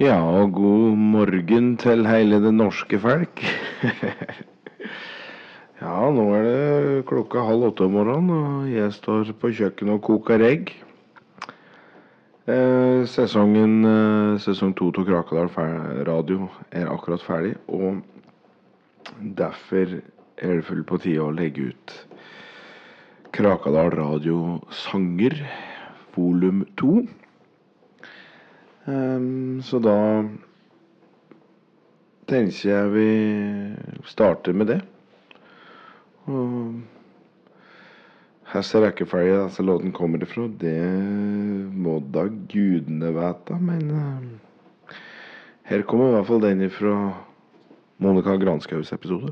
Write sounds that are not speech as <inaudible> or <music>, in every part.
Ja, og god morgen til hele det norske folk. <laughs> ja, nå er det klokka halv åtte om morgenen, og jeg står på kjøkkenet og koker egg. Eh, sesongen, eh, sesong to av Krakadal radio er akkurat ferdig, og derfor er det fullt på tide å legge ut Krakadal radio sanger volum to. Ehm, så da tenker jeg vi starter med det. Og Hvilken rekkefølge disse låtene kommer ifra, det må da gudene vite, men eh, her kommer i hvert fall den ifra Monica Granskaus episode.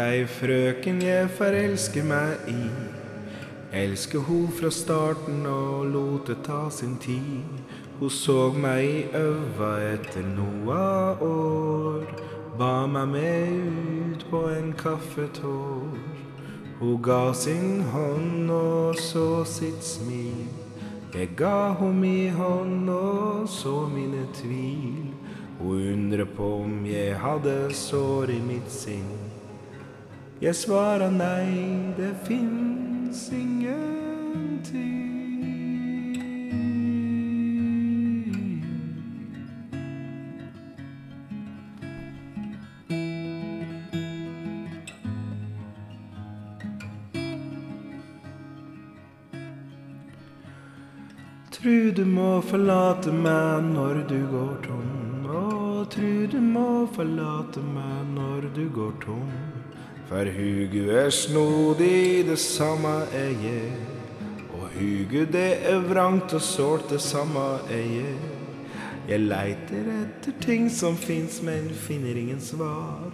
Ei frøken jeg forelsker meg i. Elsker ho fra starten og lot det ta sin tid. Hun så meg i øva etter noa år. Ba meg med ut på en kaffetår. Hun ga sin hånd og så sitt smil. Jeg ga ho mi hånd og så mine tvil. Hun undrer på om jeg hadde sår i mitt sinn. Jeg svarer nei, det fins ingenting. Tru du må forlate meg når du går tom. Å, tru du må forlate meg når du går tom. For hugu er snodig, det samme er jeg. Og hugu det er vrangt og sårt, det samme er jeg. Jeg leiter etter ting som fins, men finner ingen svar.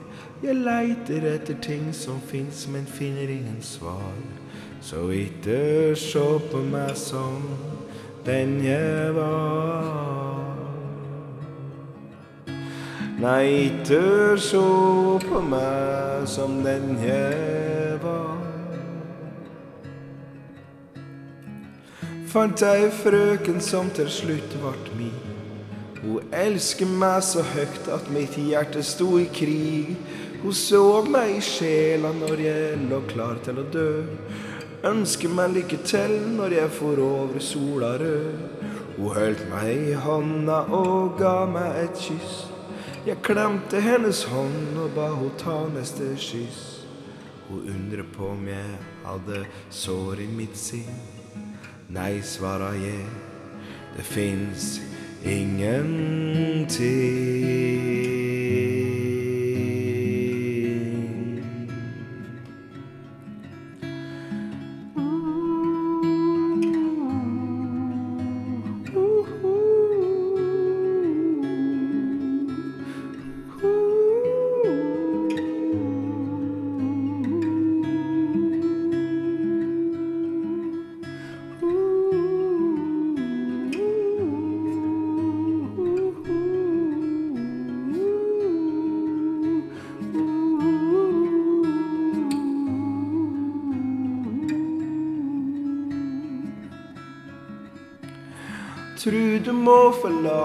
Jeg leiter etter ting som fins, men finner ingen svar. Så ikke se på meg som den jeg var. Nei, ikke sjå på meg som den jeg var. Fant ei frøken som til slutt vart min. Hun elsker meg så høgt at mitt hjerte sto i krig. Hun så meg i sjela når jeg lå klar til å dø. Ønsker meg lykke til når jeg for over sola rød. Hun holdt meg i hånda og ga meg et kyss. Jeg klemte hennes hånd og ba hun ta neste kyss. Hun undrer på om jeg hadde sår i mitt sinn. Nei, svara jeg, det fins ingenting.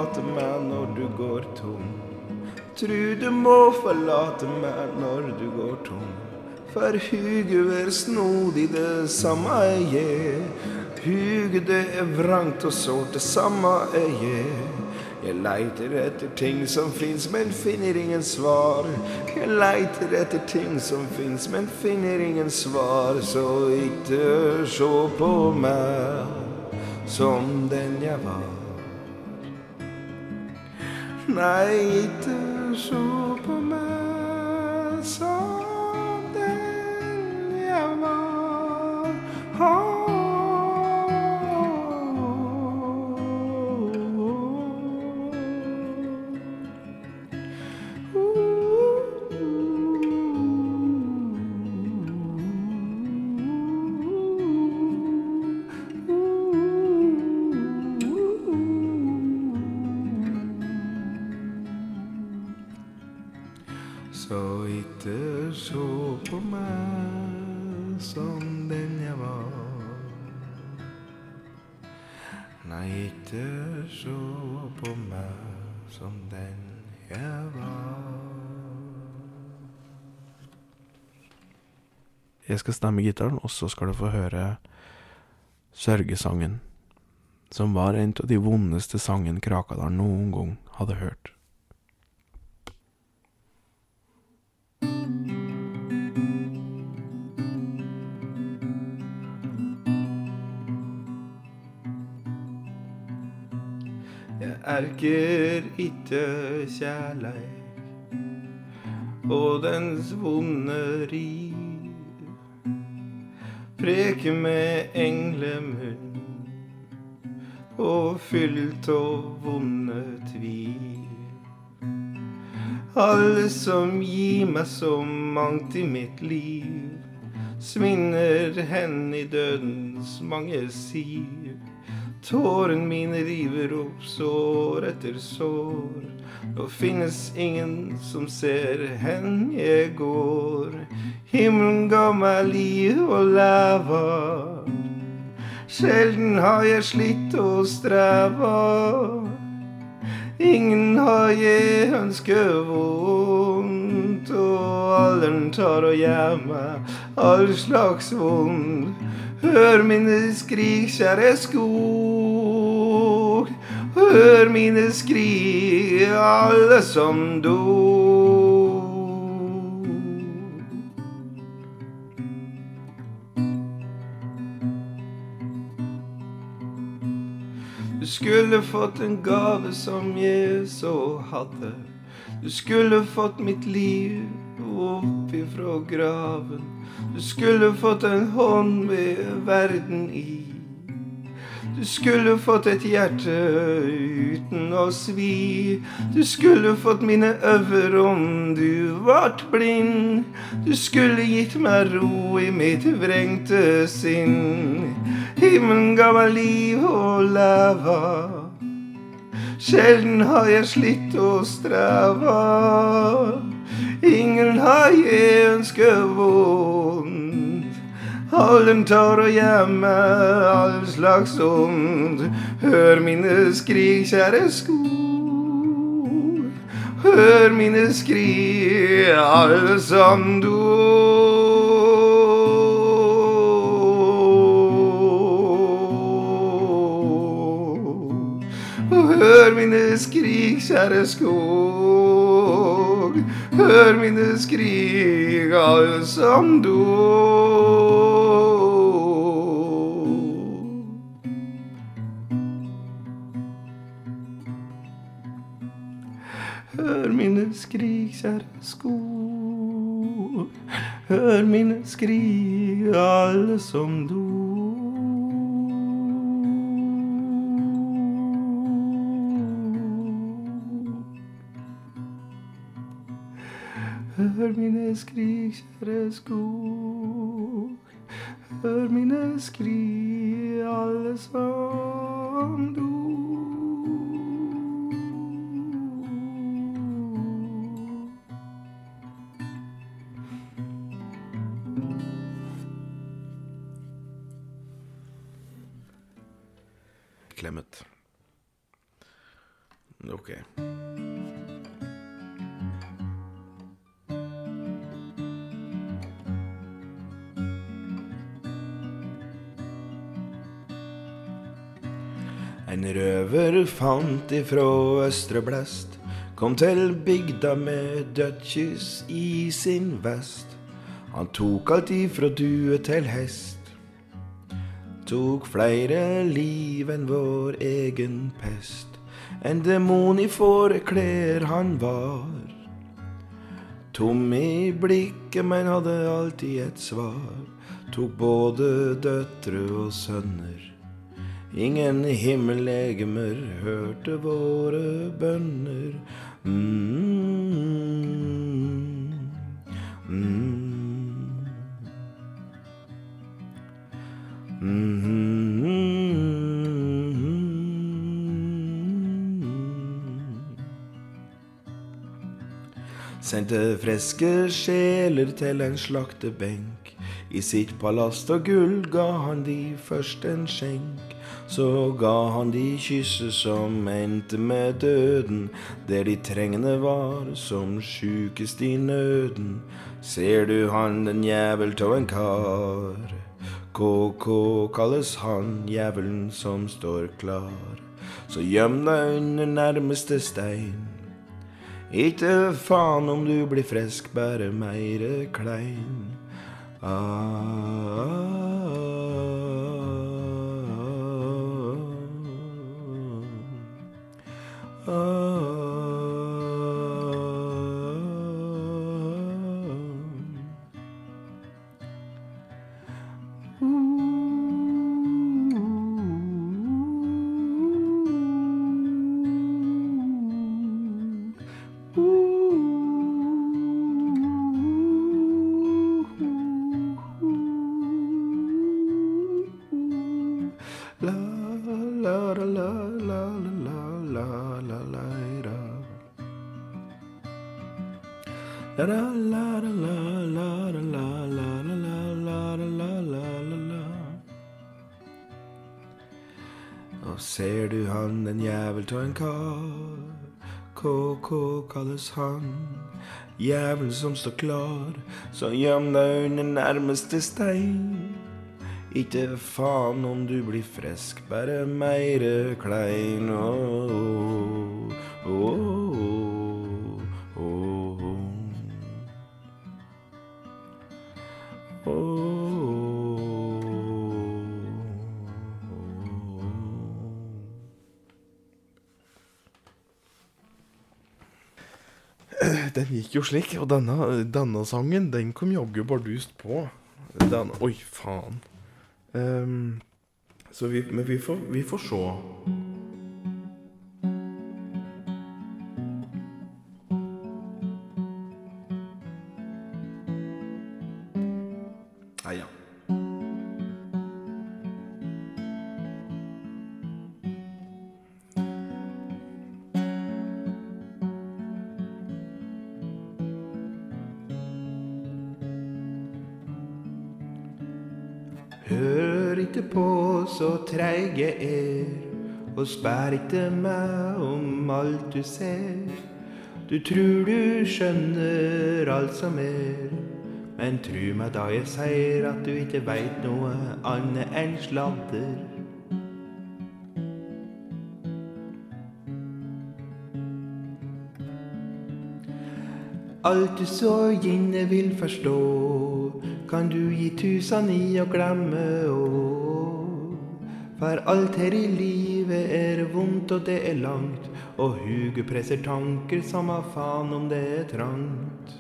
Forlate meg når du går tom. Tru du må forlate meg når du går tom. For huget er snodig, det samme er jeg. Huget det er vrangt og sårt, det samme er jeg. Jeg leiter etter ting som fins, men finner ingen svar. Jeg leiter etter ting som fins, men finner ingen svar. Så ikke se på meg som den jeg var. Nei, ikke sjå Jeg skal stemme gitaren, og så skal du få høre sørgesangen, som var en av de vondeste sangen Krakadalen noen gang hadde hørt. Jeg erker itte kjærleik og dens vonde riv. Preker med englemunn og fylt av vonde tvil. Alle som gir meg så mangt i mitt liv, svinner hen i dødens mange siv. Tårene mine river opp sår etter sår. Nå finnes ingen som ser hen jeg går. Himmelen ga meg liv og leva. Sjelden har jeg slitt og streva. Ingen har jeg ønsket og alderen tar og gjør meg all slags vond. Hør mine skrik, kjære skog. Hør mine skrik, alle som dog. Du skulle fått en gave som jeg så hadde. Du skulle fått mitt liv opp ifra graven. Du skulle fått en hånd med verden i. Du skulle fått et hjerte uten å svi. Du skulle fått mine øver om du vart blind. Du skulle gitt meg ro i mitt vrengte sinn. Himmelen ga meg liv og lava. Sjelden har jeg slitt og streva. Ingen har jeg ønsket vondt. Allen tar og gjemmer all slags ondt. Hør mine skrik, kjære skog. Hør mine skrik, alle som dog. Hør mine skrik, kjære skog. Hør mine skrik, alle som dog. Hør mine skrik, kjære skog. Hør mine skrik, alle som dog. Hør mine skrik, kjære skog. Hør mine. Fant ifra østre blest, kom til bygda med dødskyss i sin vest. Han tok alt ifra due til hest, tok flere liv enn vår egen pest. En demon i fåreklær han var. Tom i blikket, men hadde alltid et svar. Tok både døtre og sønner. Ingen himmellegemer hørte våre bønner. Mm, mm, mm, Sendte friske sjeler til en slaktebenk. I sitt palass av gull ga han de først en skjenk. Så ga han de kysset som endte med døden. Der de trengende var, som sjukest i nøden. Ser du han, den jævel tå en kar. KK kalles han, jævelen som står klar. Så gjem deg under nærmeste stein. Ikke faen om du blir frisk, bare meire klein. Ah, ah. han. Jævelen som står klar, så gjem deg under nærmeste stein. Ikke faen om du blir frisk, bare meire klein. Oh, oh, oh. gikk jo slik. Og denne, denne sangen, den kom jaggu bardust på. Den Oi, faen. Um, så vi, men vi får, vi får se. spør ikke meg om alt du ser. Du tror du skjønner alt som er. Men tru meg da jeg sier at du ikke veit noe annet enn sladder. Alt du så gjerne vil forstå, kan du gi tusen i å glemme å. For alt her i livet Livet er vondt, og det er langt, og huget presser tanker, som samme faen om det er trangt.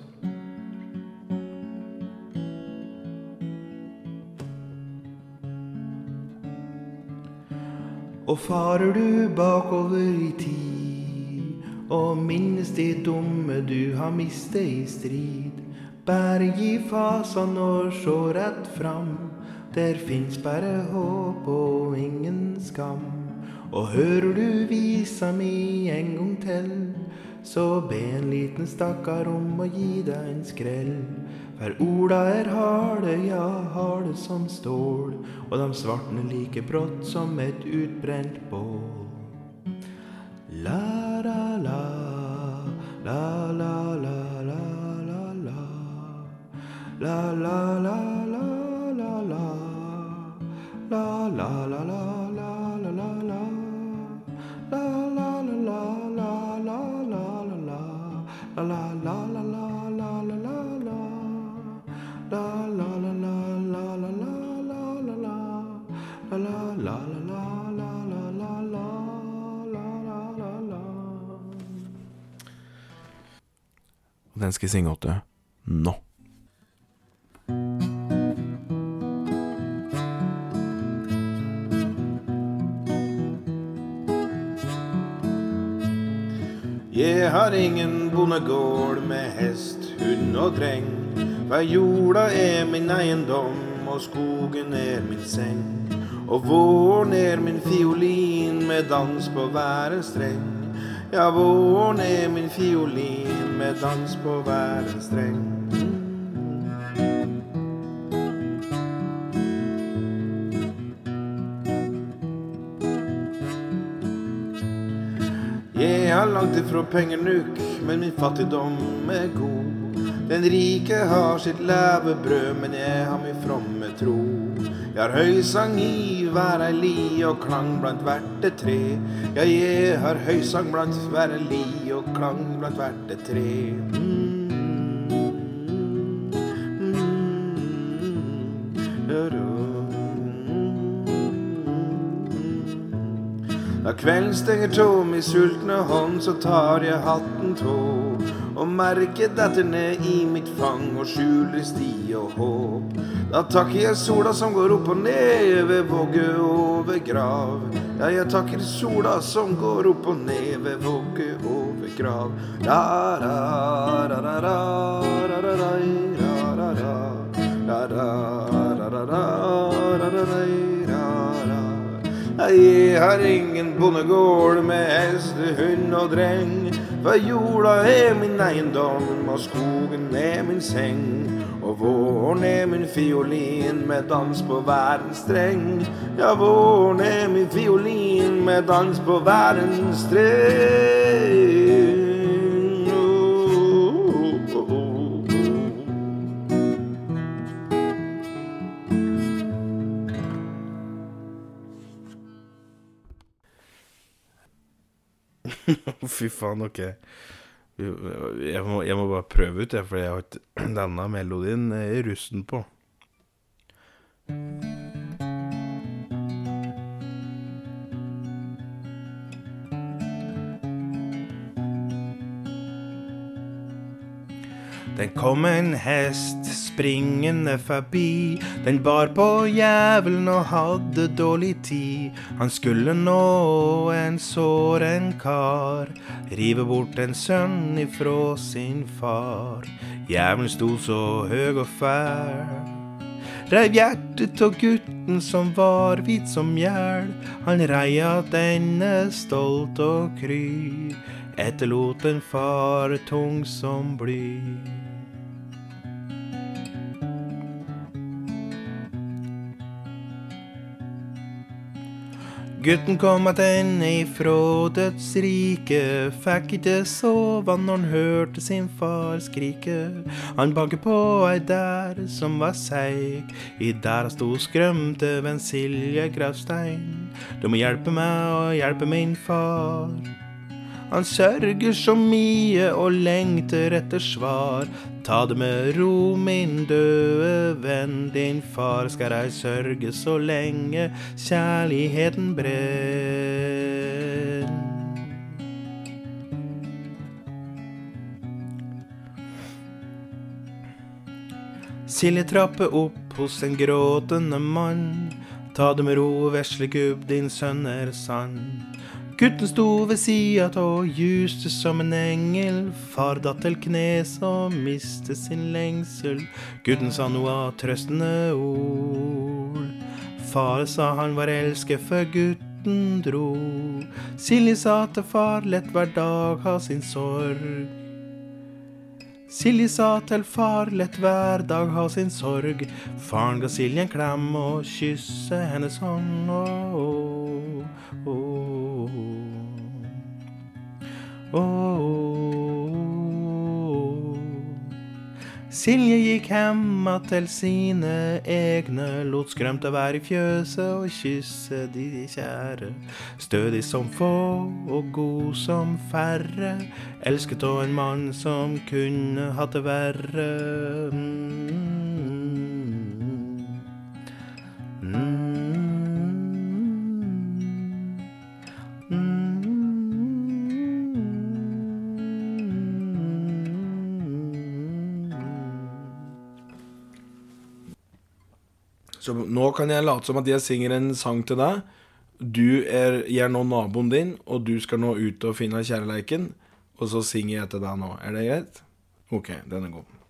Og farer du bakover i tid, og minnes de dumme du har mistet i strid. bær gi fasan og sjå rett fram. Der fins bare håp og ingen skam. Og hører du visa mi en gang til, så be en liten stakkar om å gi deg en skrell. For orda er harde, ja, harde som stål, og de svartner like brått som et utbrent bål. La, la, la, la, la, la, la, la, la, la, la. Synge til nå. Jeg har ingen bondegård med hest, hund og dreng. For jorda er min eiendom, og skogen er min seng. Og våren er min fiolin med dans på hver en streng. Ja, våren er min fiolin med dans på hver en streng. Jeg har langt ifra penger nuk, men min fattigdom er god. Den rike har sitt levebrød, men jeg har min fromme tro. Jeg har høysang i hver ei li og klang blant hvert et tre. Ja, jeg har høysang blant hver ei li og klang blant hvert et tre. Mm. Da kvelden stenger tå mi sultne hånd, så tar jeg hatten tå. Og merket detter ned i mitt fang og skjuler sti og håp. Da takker jeg sola som går opp og ned ved vogge og ved grav. Ja, jeg takker sola som går opp og ned ved vogge og ved grav. Da, da, da, da, da, da, da, da, da, da, da. Da, da, da, da, da, da. Jeg har ingen bondegård med hest, hund og dreng. For jorda er min eiendom, og skogen er min seng. Og våren er min fiolin med dans på hver en streng. Ja, våren er min fiolin med dans på hver en streng. <laughs> Fy faen, ok. Jeg må, jeg må bare prøve ut det, for jeg har ikke <clears throat> denne melodien i russen på. Den kom en hest springende forbi. Den bar på jævelen og hadde dårlig tid. Han skulle nå en såren kar, rive bort en sønn ifrå sin far. Jævelen sto så høg og fæl. Reiv hjertet av gutten som var hvit som mjæl. Han reia denne stolt og kry. Etterlot en far tung som bly. Gutten kom attende ifrå dødsriket, fikk ikke sove når han hørte sin far skrike. Han banket på ei der som var seig, i døra sto og skrømte ved en Silje gravstein. Du må hjelpe meg å hjelpe min far. Han sørger så mye og lengter etter svar. Ta det med ro, min døde venn. Din far skal ei sørge så lenge kjærligheten brenner. Silje trapper opp hos en gråtende mann. Ta det med ro, vesle gubb, din sønn er sann. Gutten sto ved sida og juste som en engel. Far datt til knes og miste sin lengsel. Gutten sa noe av trøstende ord. Far sa han var elsket før gutten dro. Silje sa til far lett hver dag ha sin sorg. Silje sa til far lett hver dag ha sin sorg. Faren ga Silje en klem og kysse hennes hånd. Oh. Åh. Silje gikk hemma til sine egne, lot skrømte være i fjøset og kysse de kjære. Stødig som få og god som færre, elsket av en mann som kunne hatt det verre. Mm. Så nå kan jeg late som at jeg synger en sang til deg. Du er, er nå naboen din, og du skal nå ut og finne kjærleiken. Og så synger jeg til deg nå. Er det greit? OK, den er god.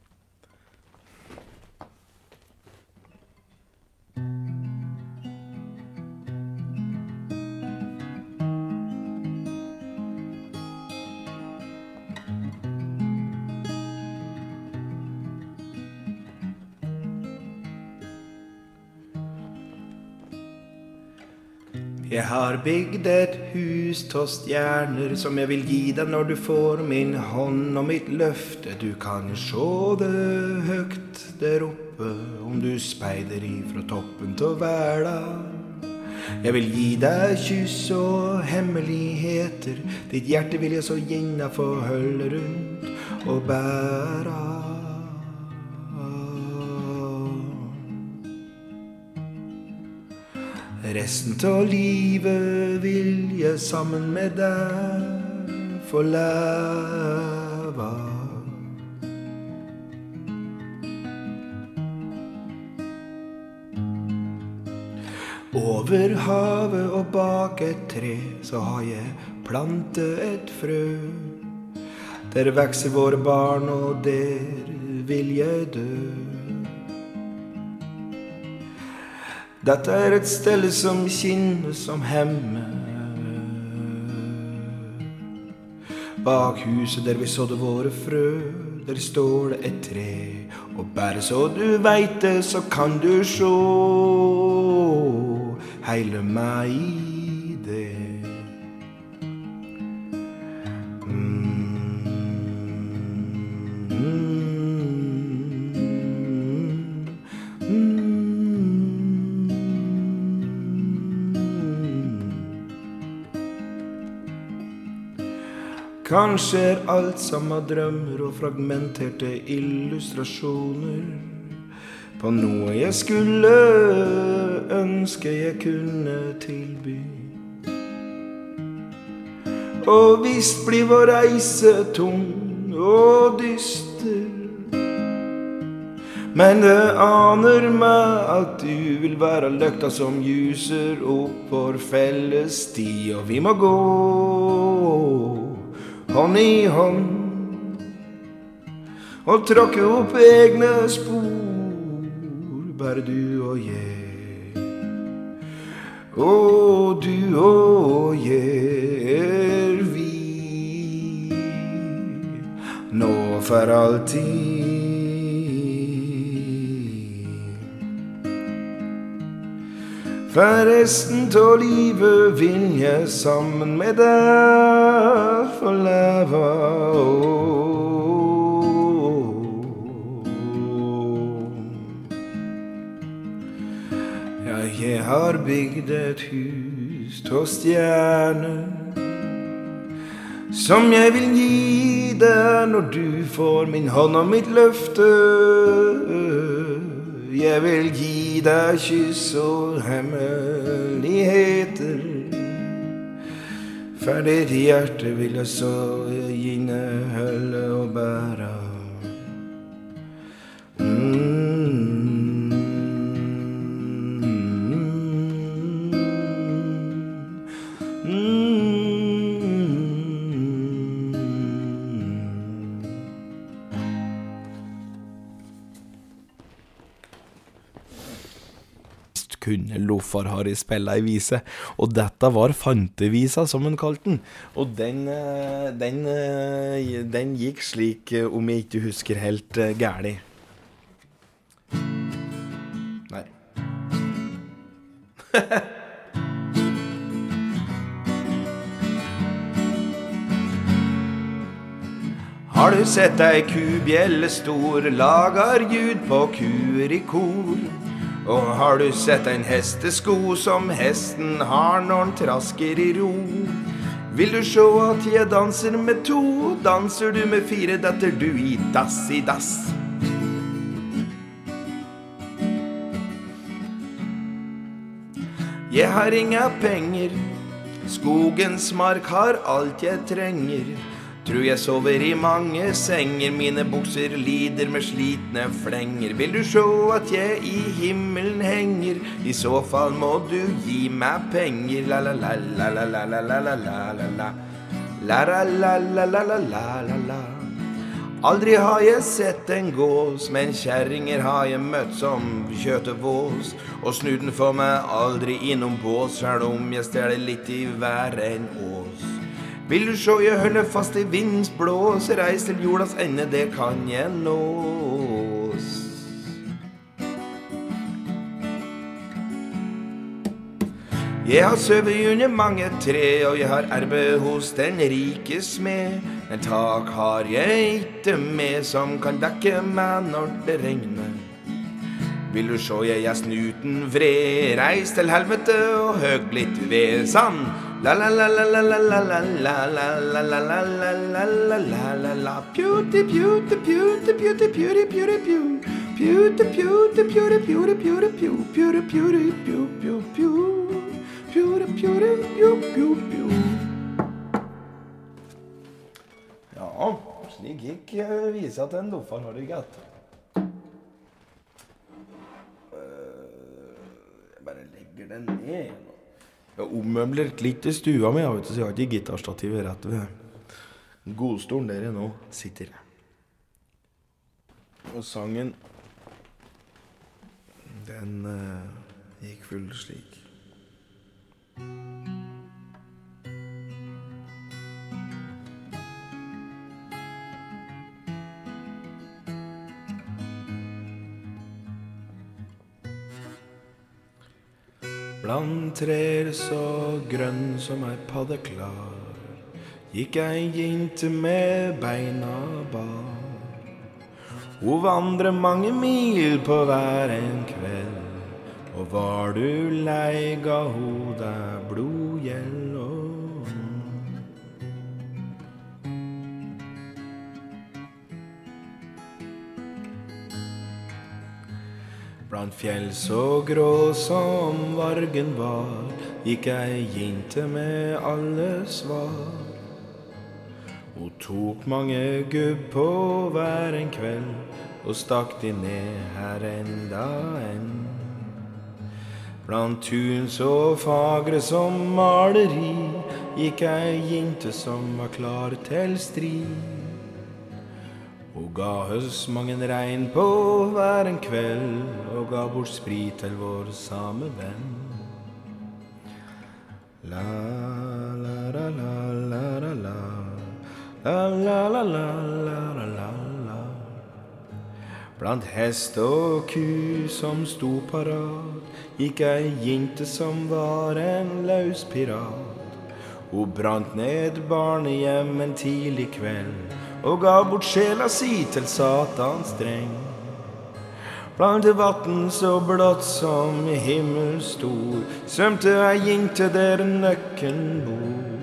Jeg har bygd et hus av stjerner som jeg vil gi deg når du får min hånd og mitt løfte. Du kan sjå det høgt der oppe om du speider ifra toppen av verda. Jeg vil gi deg kyss og hemmeligheter. Ditt hjerte vil jeg så gjerne få holde rundt og bæra. Resten av livet vil jeg sammen med deg få leve. Over havet og bak et tre så har jeg plantet et frø. Der vokser våre barn, og der vil jeg dø. Dette er et stelle som kinner som hemme. Bak huset der vi sådde våre frø, der står det et tre. Og bare så du veit det, så kan du sjå heile meg Kanskje er alt sammen drømmer og fragmenterte illustrasjoner på noe jeg skulle ønske jeg kunne tilby. Og visst blir vår reise tung og dyster. Men det aner meg at du vil være løkta som ljuser opp vår felles sti, og vi må gå hånd i hånd og tråkke opp egne spor, bare du og jeg. Og du og jeg vi nå for alltid. For resten av livet vil jeg sammen med deg få leve. Ja, jeg har bygd et hus av stjerner som jeg vil gi deg når du får min hånd og mitt løfte. Jeg vil gi deg kyss og hemmeligheter. For ditt hjerte vil jeg så inneholde og bære. Mm. Kunne Loffar Harry spille ei vise, og dette var fantevisa, som han kalte den. Og den, eh, den, eh, den gikk slik, eh, om jeg ikke husker helt gæli. Nei. <laughs> Har du sett ei kubjelle stor, lager ljud på kuer i kor? Og har du sett en hestesko som hesten har når den trasker i ro? Vil du sjå at jeg danser med to, danser du med fire, detter du i dass i dass. Jeg har inga penger, skogens mark har alt jeg trenger. Tror jeg sover i mange senger, mine bukser lider med slitne flenger. Vil du sjå at jeg i himmelen henger, i så fall må du gi meg penger. La la la la la la la la la la la la. La la la la la la la la la. Aldri har jeg sett en gås, men kjerringer har jeg møtt som kjøtevås. Og snuten får meg aldri innom bås, sjæl om jeg stjeler litt i hver en ås. Vil du sjå jeg holder fast i vindens blås, reis til jordas ende, det kan jeg nås. Jeg har sovet under mange tre, og jeg har arbeid hos den rike smed. Men tak har jeg ikke med som kan dekke meg når det regner. Vil du sjå jeg er snuten vred, reis til helvete og høg blitt ved sand. La la la la la la la la la la la la la la la la la la Beauty, beauty, beauty, beauty, beauty, beauty, beauty Beauty, beauty, beauty, beauty, beauty, beauty, beauty, beauty, beauty, beauty Beauty, beauty, beauty, beauty, Ja, slik gikk visa til en doffar, har du gett. Jeg bare legger den ned. Jeg ommøblerte litt i stua mi, så jeg har ikke gitarstativet rett ved godstolen der jeg nå sitter. Og sangen Den uh, gikk full slik. Blant trær så grønn som ei padde klar, gikk ei jente med beina bar. Hun vandrer mange mil på hver en kveld, og var du lei, ga ho deg blodgjeld Blant fjell så grå som vargen var, gikk ei jente med alle svar. Hun tok mange gubb på hver en kveld, og stakk de ned her enda en. Blant tun så fagre som maleri, gikk ei jente som var klar til strid. Ga høstmangen mange regn på hver en kveld, og ga bort sprit til vår samme venn. La la la la la la la La la la la la la la la Blant hest og ku som sto parat, gikk ei jinte som var en løs pirat. Hun brant ned barnehjem en tidlig kveld og ga bort sjela si til Satans dreng. Blant vatn så blått som himmel stor, svømte ei til der nøkken bor.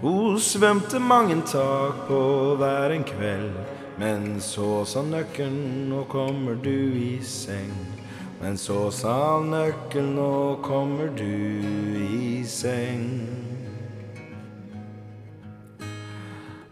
Hun svømte mange tak på hver en kveld, men så sa nøkken, nå kommer du i seng. Men så sa nøkkelen, nå kommer du i seng.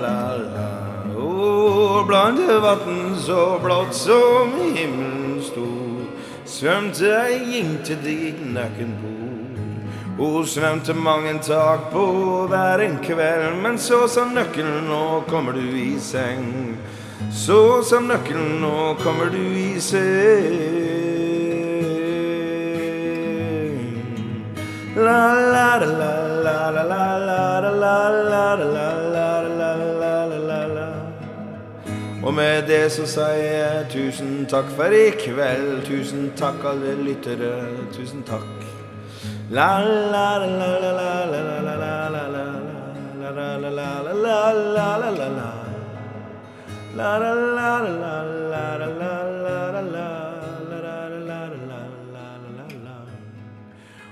Og blant vatn så blått som himmelen stor Svømte jeg inn til ditt nøkkenbord. Hun svømte mange tak på hver en kveld Men så sa nøkkelen, nå kommer du i seng Så sa nøkkelen, nå kommer du i seng la la la la la la la la la la Og med det så sier jeg tusen takk for i kveld Tusen takk alle lyttere, tusen takk La la la la la la la la la la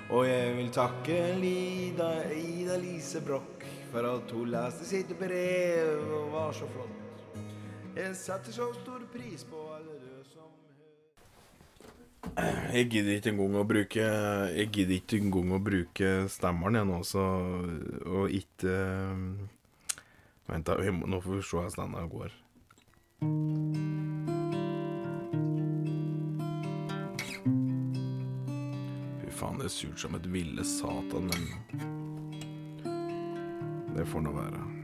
og jeg vil takke Lida, Ida Lise Broch for at hun leste sitt brev og var så flott. Jeg setter så stor pris på alle du som Jeg gidder ikke engang å bruke Jeg gidder ikke engang å bruke stemmeren jeg nå, så Og ikke Vent, da. Nå får vi se hvordan denne går. Fy faen, det er surt som et ville satan, men det får nå være.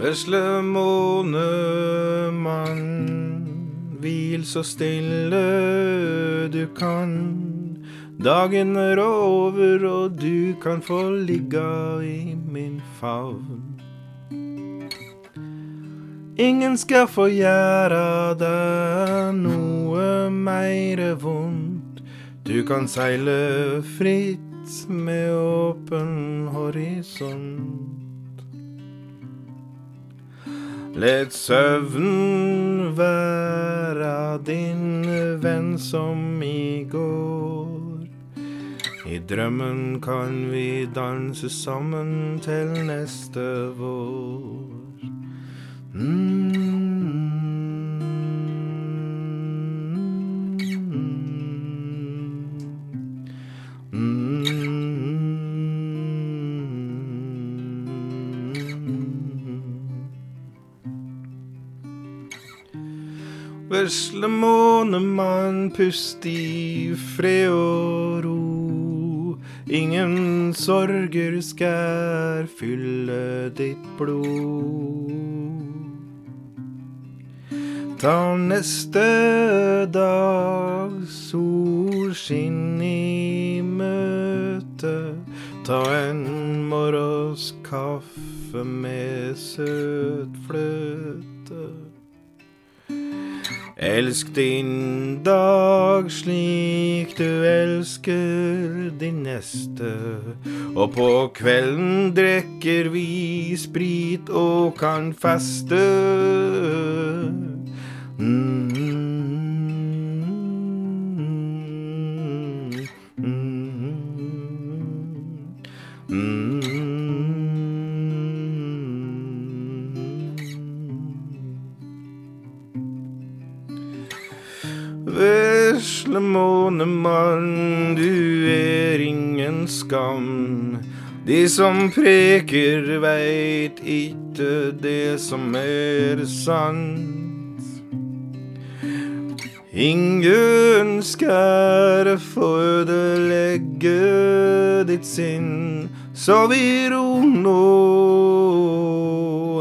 Vesle månemann, hvil så stille du kan. Dagen er over, og du kan få ligga i min favn. Ingen skal få gjøre deg noe meire vondt. Du kan seile fritt med åpen horisont. Let søvn være din venn som i går. I drømmen kan vi danse sammen til neste vår. Vesle månemann, pust i fred og ro. Ingen sorger skal fylle ditt blod. Ta neste dag solskinn i møte. Ta en morgens kaffe med søt fløte. Elsk din dag slik du elsker din neste. Og på kvelden drikker vi sprit og kan feste. Mm. Vesle månemann, du er ingen skam. De som preker veit ikke det som er sant. Ingen skal få ødelegge ditt sinn. så vi ro nå,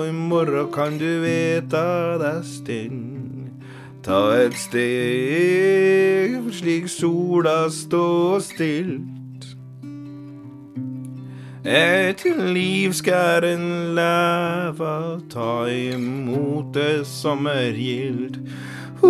i morgen kan du veta deg stinn. Ta et steg slik sola står stilt. Et liv skal en leve, ta imot det som er gildt. La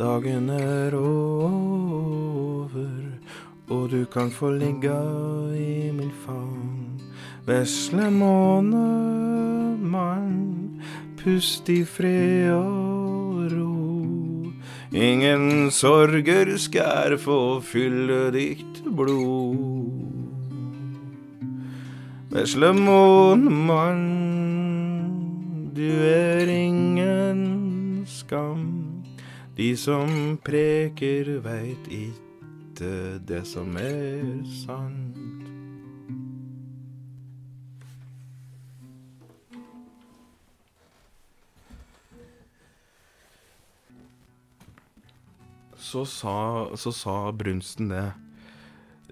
Dagen er over, og du kan få ligge i min favn. Vesle månemann, pust i fred og ro. Ingen sorger skal få fylle ditt blod. Vesle månemann, du er ingen skam. De som preker veit ikke det som er sant. Så sa, så sa brunsten det.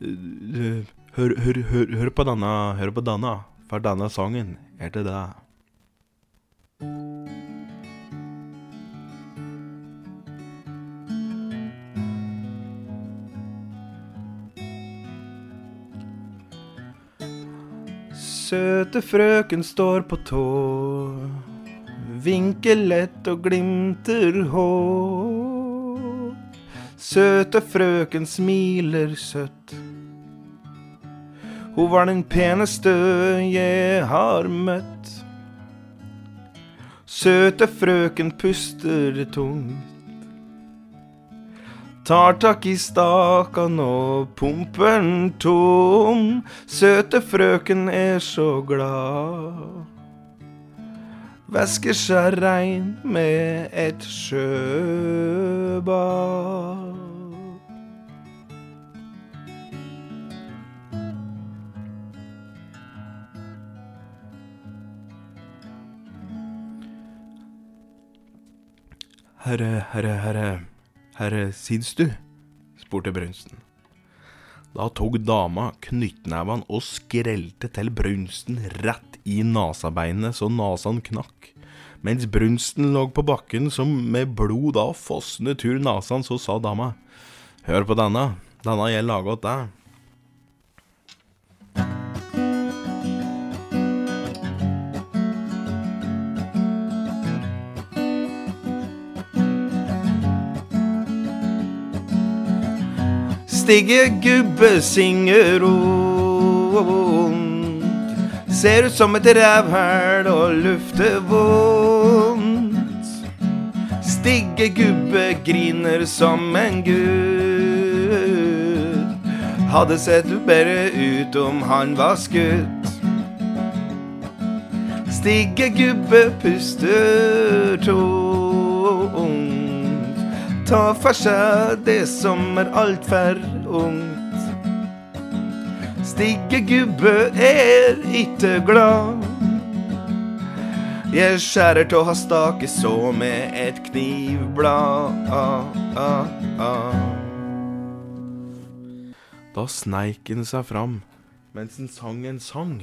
Hør, hør, hør, hør på denne, hør på denne, for denne sangen er til deg. Søte frøken står på tå, vinker lett og glimter hå. Søte frøken smiler søtt. Hun var den peneste jeg har møtt. Søte frøken puster tungt. Tar tak i stakan og pumper tom. Søte frøken er så glad. Væsker seg rein med et sjøbad. Herre, herre, herre, herre, Sidstu? spurte brunsten. Da tok dama knyttneven og skrelte til brunsten rett i nasabeinet så nasan knakk. Mens brunsten lå på bakken som med blod da fossende tur nasan, så sa dama, hør på denne, denne jeg laga åt deg. Stigge gubbe synger rundt. Ser ut som et rævhæl og lufter vondt. Stigge gubbe griner som en gutt. Hadde sett bedre ut om han var skutt. Stigge gubbe puster tungt. Ta for seg det som er altfor ungt. Stigge gubbe er ikke glad. Jeg skjærer tå ha stake så med et knivblad. Ah, ah, ah. Da sneik han seg fram mens han sang en sang.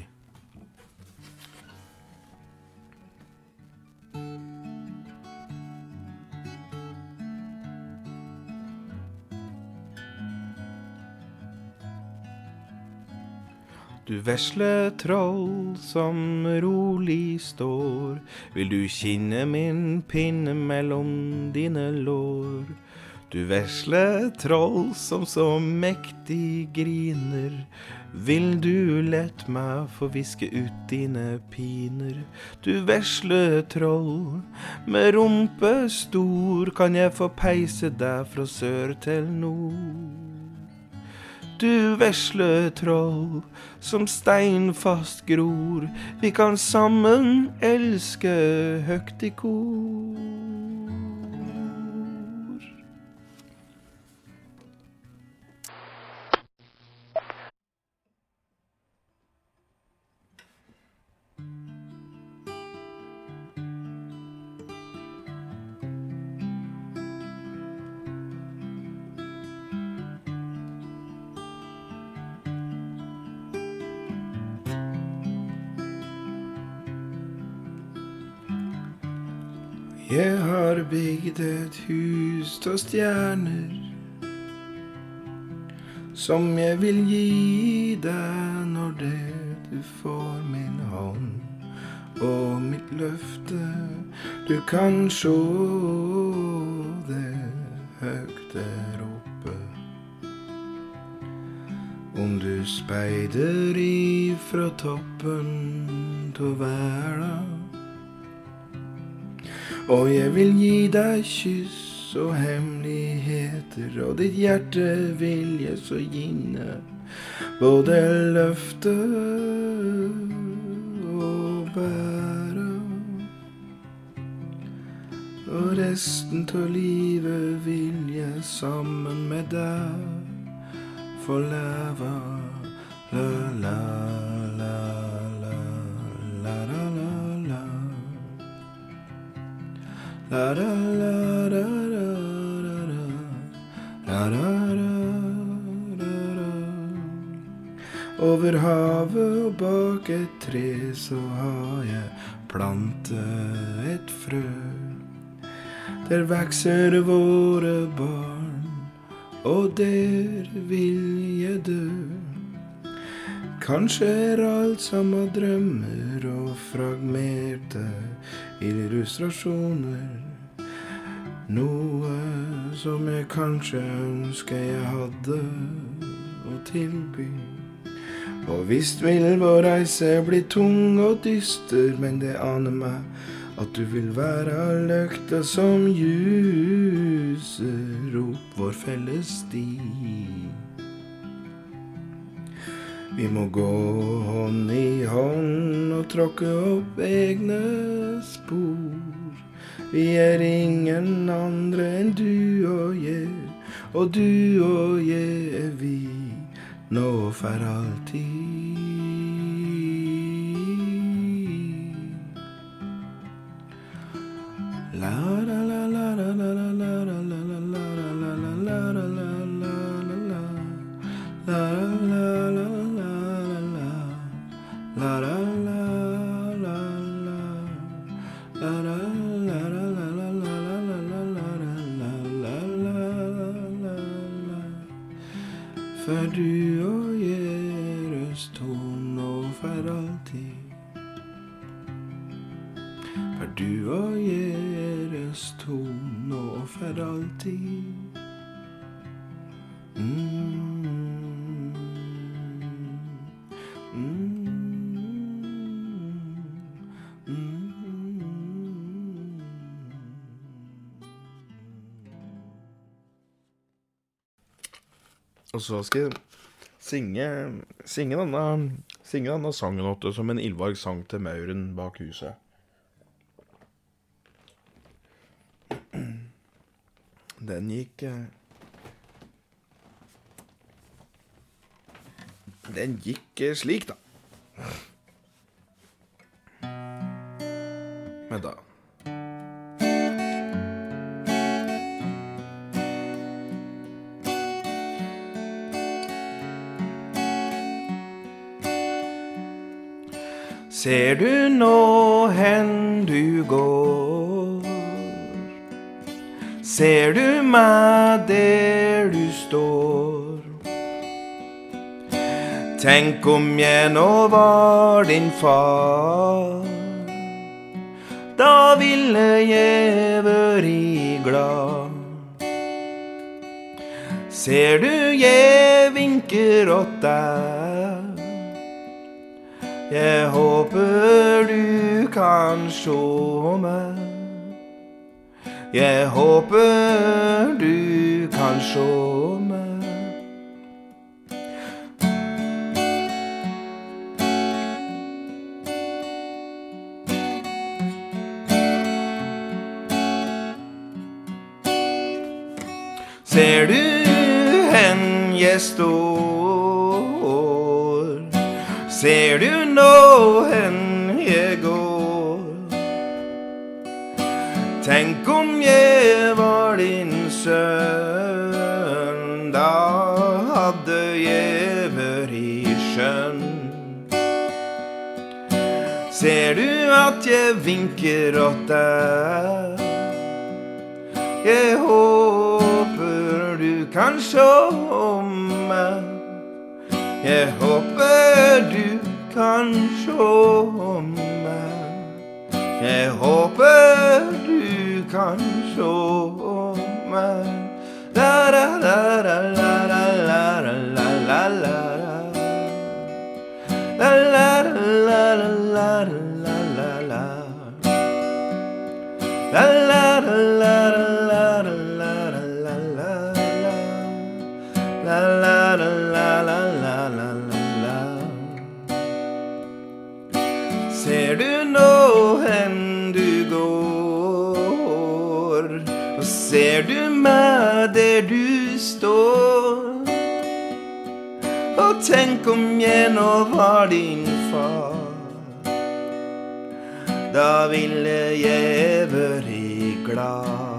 Du vesle troll som rolig står, vil du kinne min pinne mellom dine lår. Du vesle troll som så mektig griner, vil du lett meg få viske ut dine piner. Du vesle troll, med rumpe stor, kan jeg få peise deg fra sør til nord. Du vesle troll som steinfast gror, vi kan sammen elske høgt i kor. Jeg har bygd et hus av stjerner som jeg vil gi deg når det du får min hånd og mitt løfte. Du kan sjå det høgt der oppe. Om du speider ifra toppen av verda. Og jeg vil gi deg kyss og hemmeligheter, og ditt hjerte vil jeg så gjerne både løfte og bære. Og resten av livet vil jeg sammen med deg få leve. La, la, la, Over havet og bak et tre så har jeg plantet et frø. Der vokser våre barn, og der vil jeg dø. Kanskje er alt sammen drømmer og fragmerte illustrasjoner. Noe som jeg kanskje ønsker jeg hadde å tilby. Og visst vil vår reise bli tung og dyster, men det aner meg at du vil være løkta som ljuser opp vår felles sti. Vi må gå hånd i hånd og tråkke opp egne spor. Vi er ingen andre enn du og jeg, og du og jeg er vi, nå for alltid. La, la, la, la, la, la, la, la. Og så skal jeg synge Synge denne, synge denne sangen åtte som en ildvarg sang til mauren bak huset. Den gikk eh, Den gikk eh, slik, da. Meg der du står? Tenk om jeg nå var din far. Da ville jeg vært glad. Ser du jeg vinker åt deg? Jeg håper du kan sjå meg. Jeg håper du kan sjå meg. Ser du hen jeg står? Ser du nå hen jeg vinker åt deg? Jeg håper du kan sjå meg. Jeg håper du kan sjå meg. Jeg håper du kan sjå meg. La la la la la la la la la la la La la la la la la Ser du nå hen du går? Ser du meg der du står? Og tenk om jeg nå var din far. Da ville jeg vært glad.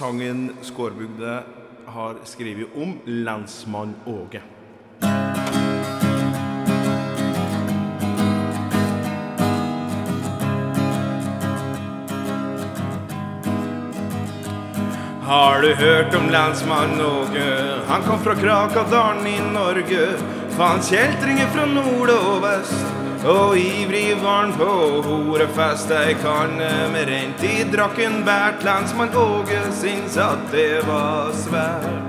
Sangen Skårbygde har skrevet om lensmann Åge. Har du hørt om lensmann Åge? Han kom fra Krakadalen i Norge. Faen kjeltringer fra nord og vest. Og ivrig var han på horefest. Ei kanne med rent i drakken bært. Lensmann Åge syns at det var svært.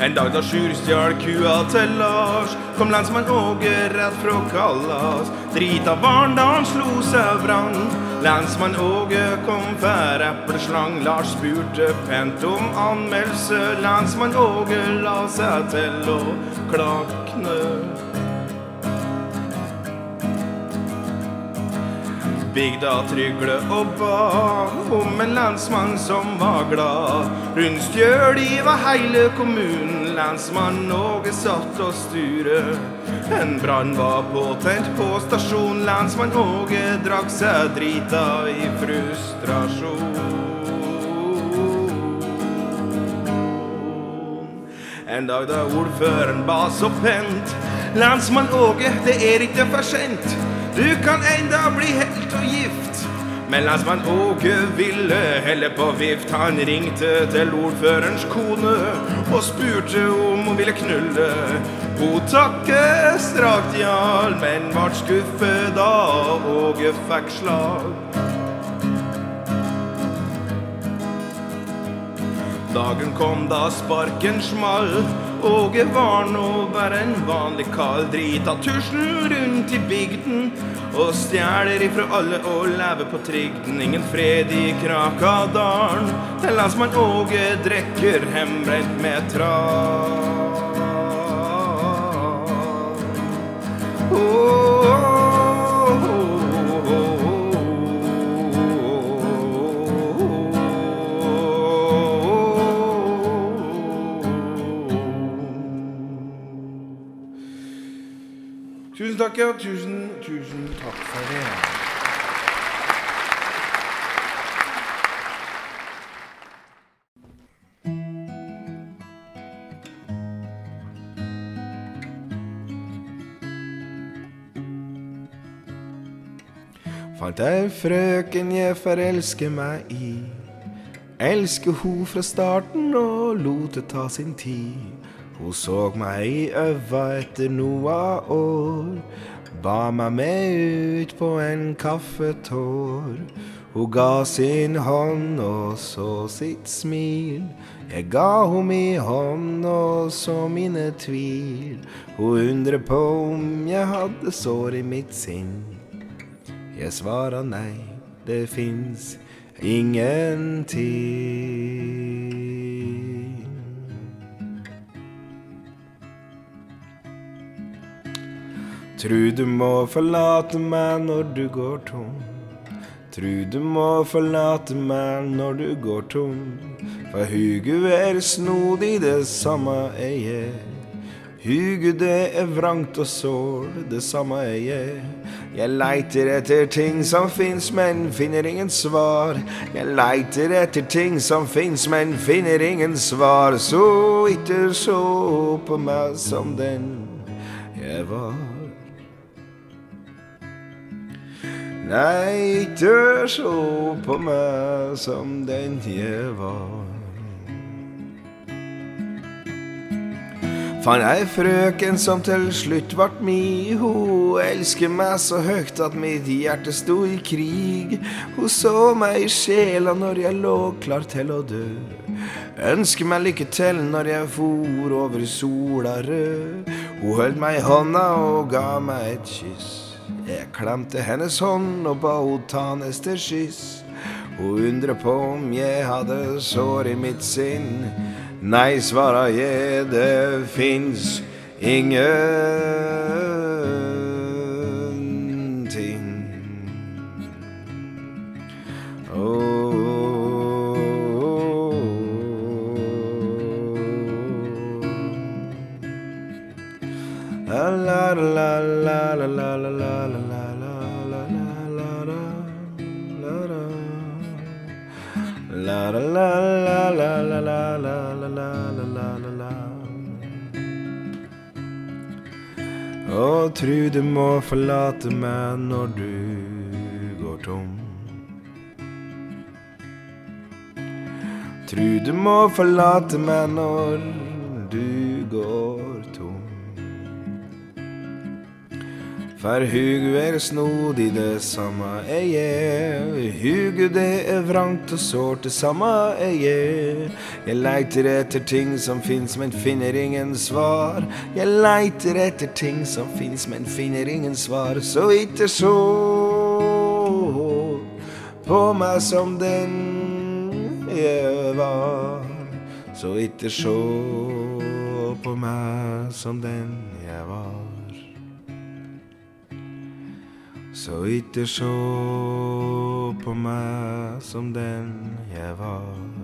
En dag da Sjur stjal kua til Lars, kom lensmann Åge rett fra Kallas. Drita var han da han slo seg vrang. Lensmann Åge kom for epleslang. Lars spurte pent om anmeldelse. Lensmann Åge la seg til å klakne. Bygda trygle og ba om en lensmann som var glad. Rundt Stjøli var heile kommunen, lensmann Åge satt og sture. En brann var påtent på stasjon, lensmann Åge drakk seg drita i frustrasjon. En dag da ordføreren ba så pent, lensmann Åge, det er ikke for sent. Du kan enda bli helt og gift. Men lensmann Åge ville helle på vift. Han ringte til ordførerens kone og spurte om hun ville knulle. Hun takket strakt jarl, men vart skuffet da Åge fikk slag. Dagen kom da sparken small. Åge var nå bare en vanlig kall. Drita tusjen rundt i bygden. Og stjeler ifra alle og lever på trygden. Ingen fred i Krakadalen. En landsmann Åge drikker hembrent med tran. Tusen takk, ja. Tusen, tusen takk for det. Fant er frøken jeg forelsker meg i. Elsker ho fra starten og lot det ta sin tid. Hun så meg i øva etter noa år. Ba meg med ut på en kaffetår. Hun ga sin hånd og så sitt smil. Jeg ga ho mi hånd og så mine tvil. Hun undrer på om jeg hadde sår i mitt sinn. Jeg svarer nei, det fins ingenting. Tru du må forlate meg når du går tom. Tru du må forlate meg når du går tom. For hugu er snodig, det samme er jeg. Hugu det er vrangt og sår, det samme er jeg. Jeg leiter etter ting som fins, men finner ingen svar. Jeg leiter etter ting som fins, men finner ingen svar. Så ikke så på meg som den jeg var. Nei, ikke så på meg som den jeg var. Fant ei frøken som til slutt vart mi. Hun elsker meg så høgt at mitt hjerte sto i krig. Hun så meg i sjela når jeg lå klar til å dø. Ønsker meg lykke til når jeg for over sola rød. Hun holdt meg i hånda og ga meg et kyss. Jeg klemte hennes hånd og ba hun ta neste skyss. Hun undrer på om jeg hadde sår i mitt sinn. Nei, svarar jag, det finns ingenting. Oh. la la la la la la la La la Og tru du må forlate meg når du går tom. Tru du må forlate meg når du går For hugu er snodig, det samme er jeg. Hugu det er vrangt og sårt, det samme er jeg. Jeg leiter etter ting som fins, men finner ingen svar. Jeg leiter etter ting som fins, men finner ingen svar. Så ikke så på meg som den jeg var. Så ikke så på meg som den jeg var. Så ikke sjå på meg som den jeg var.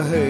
ahead.